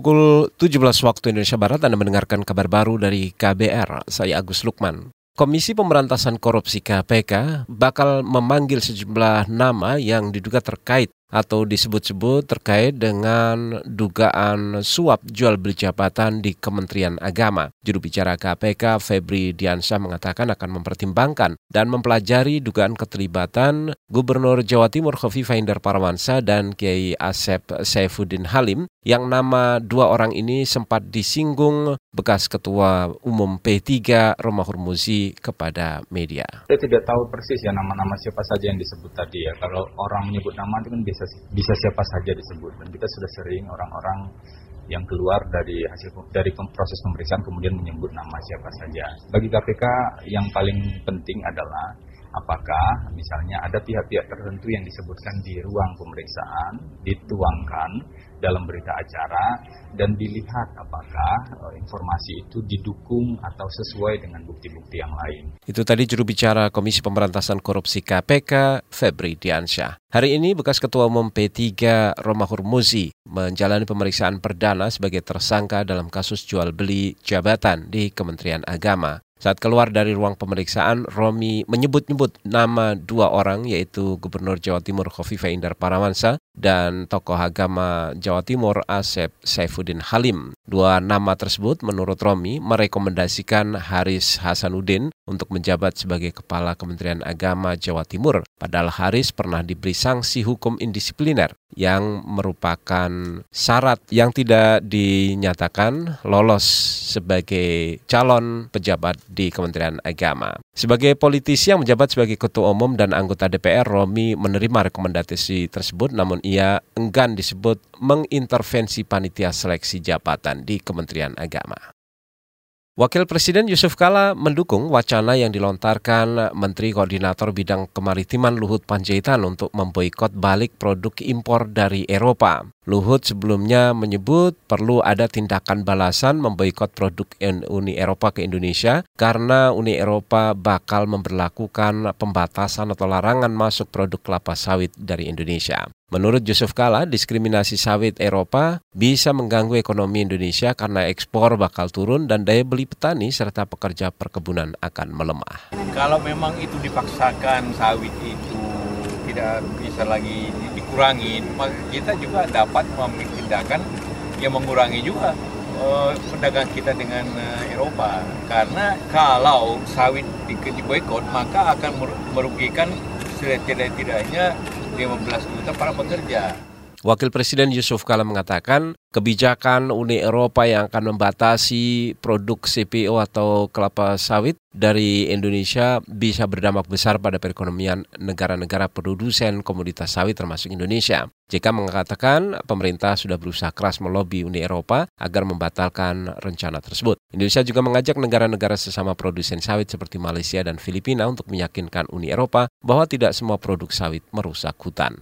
Pukul 17 waktu Indonesia Barat Anda mendengarkan kabar baru dari KBR. Saya Agus Lukman. Komisi Pemberantasan Korupsi KPK bakal memanggil sejumlah nama yang diduga terkait atau disebut-sebut terkait dengan dugaan suap jual beli jabatan di Kementerian Agama. Juru bicara KPK Febri Diansyah mengatakan akan mempertimbangkan dan mempelajari dugaan keterlibatan Gubernur Jawa Timur Khofifah Indar Parawansa dan Kiai Asep Saifuddin Halim yang nama dua orang ini sempat disinggung bekas Ketua Umum P3 Roma Hurmuzi kepada media. Saya tidak tahu persis ya nama-nama siapa saja yang disebut tadi ya. Kalau orang menyebut nama itu kan bisa bisa siapa saja disebut dan kita sudah sering orang-orang yang keluar dari hasil dari proses pemeriksaan kemudian menyebut nama siapa saja. Bagi KPK yang paling penting adalah apakah misalnya ada pihak-pihak tertentu yang disebutkan di ruang pemeriksaan dituangkan dalam berita acara dan dilihat apakah uh, informasi itu didukung atau sesuai dengan bukti-bukti yang lain. Itu tadi juru bicara Komisi Pemberantasan Korupsi KPK, Febri Diansyah. Hari ini bekas Ketua Umum P3 Roma Hurmuzi menjalani pemeriksaan perdana sebagai tersangka dalam kasus jual beli jabatan di Kementerian Agama. Saat keluar dari ruang pemeriksaan, Romi menyebut-nyebut nama dua orang yaitu Gubernur Jawa Timur Khofifah Indar Parawansa dan tokoh agama Jawa Timur Asep Saifuddin Halim. Dua nama tersebut menurut Romi merekomendasikan Haris Hasanuddin untuk menjabat sebagai Kepala Kementerian Agama Jawa Timur. Padahal Haris pernah diberi sanksi hukum indisipliner yang merupakan syarat yang tidak dinyatakan lolos sebagai calon pejabat di Kementerian Agama. Sebagai politisi yang menjabat sebagai Ketua Umum dan anggota DPR, Romi menerima rekomendasi tersebut namun ia enggan disebut mengintervensi panitia seleksi jabatan di Kementerian Agama. Wakil Presiden Yusuf Kala mendukung wacana yang dilontarkan Menteri Koordinator Bidang Kemaritiman Luhut Panjaitan untuk memboikot balik produk impor dari Eropa. Luhut sebelumnya menyebut perlu ada tindakan balasan memboikot produk Uni Eropa ke Indonesia karena Uni Eropa bakal memperlakukan pembatasan atau larangan masuk produk kelapa sawit dari Indonesia. Menurut Yusuf Kala, diskriminasi sawit Eropa bisa mengganggu ekonomi Indonesia karena ekspor bakal turun dan daya beli petani serta pekerja perkebunan akan melemah. Kalau memang itu dipaksakan sawit itu tidak bisa lagi dikurangi, kita juga dapat mengambil tindakan yang mengurangi juga uh, pedagang kita dengan uh, Eropa. Karena kalau sawit di, boykot, maka akan merugikan setidak-tidaknya 15 juta para pekerja. Wakil Presiden Yusuf Kala mengatakan kebijakan Uni Eropa yang akan membatasi produk CPO atau kelapa sawit dari Indonesia bisa berdampak besar pada perekonomian negara-negara produsen komoditas sawit termasuk Indonesia. JK mengatakan pemerintah sudah berusaha keras melobi Uni Eropa agar membatalkan rencana tersebut. Indonesia juga mengajak negara-negara sesama produsen sawit seperti Malaysia dan Filipina untuk meyakinkan Uni Eropa bahwa tidak semua produk sawit merusak hutan.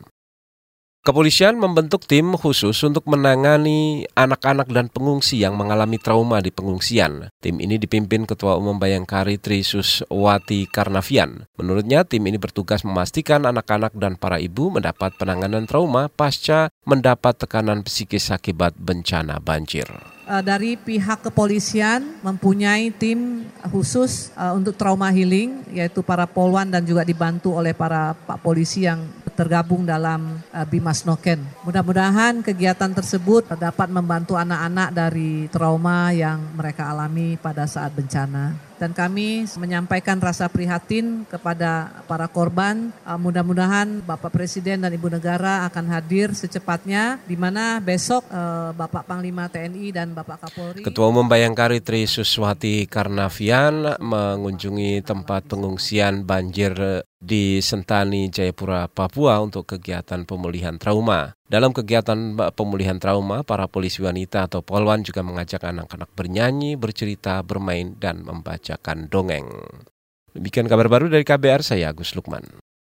Kepolisian membentuk tim khusus untuk menangani anak-anak dan pengungsi yang mengalami trauma di pengungsian. Tim ini dipimpin Ketua Umum Bayangkari Trisus Wati Karnavian. Menurutnya, tim ini bertugas memastikan anak-anak dan para ibu mendapat penanganan trauma pasca mendapat tekanan psikis akibat bencana banjir uh, dari pihak kepolisian mempunyai tim khusus uh, untuk trauma healing yaitu para polwan dan juga dibantu oleh para pak polisi yang tergabung dalam uh, Bimas Noken. Mudah-mudahan kegiatan tersebut dapat membantu anak-anak dari trauma yang mereka alami pada saat bencana dan kami menyampaikan rasa prihatin kepada para korban. Uh, mudah-mudahan Bapak Presiden dan Ibu Negara akan hadir secepatnya di mana besok uh, Bapak Panglima TNI dan Bapak Kapolri. Ketua Umum Bayangkari Tri Suswati Karnavian mengunjungi tempat pengungsian banjir di Sentani, Jayapura, Papua untuk kegiatan pemulihan trauma. Dalam kegiatan pemulihan trauma, para polisi wanita atau polwan juga mengajak anak-anak bernyanyi, bercerita, bermain, dan membacakan dongeng. Demikian kabar baru dari KBR, saya Agus Lukman.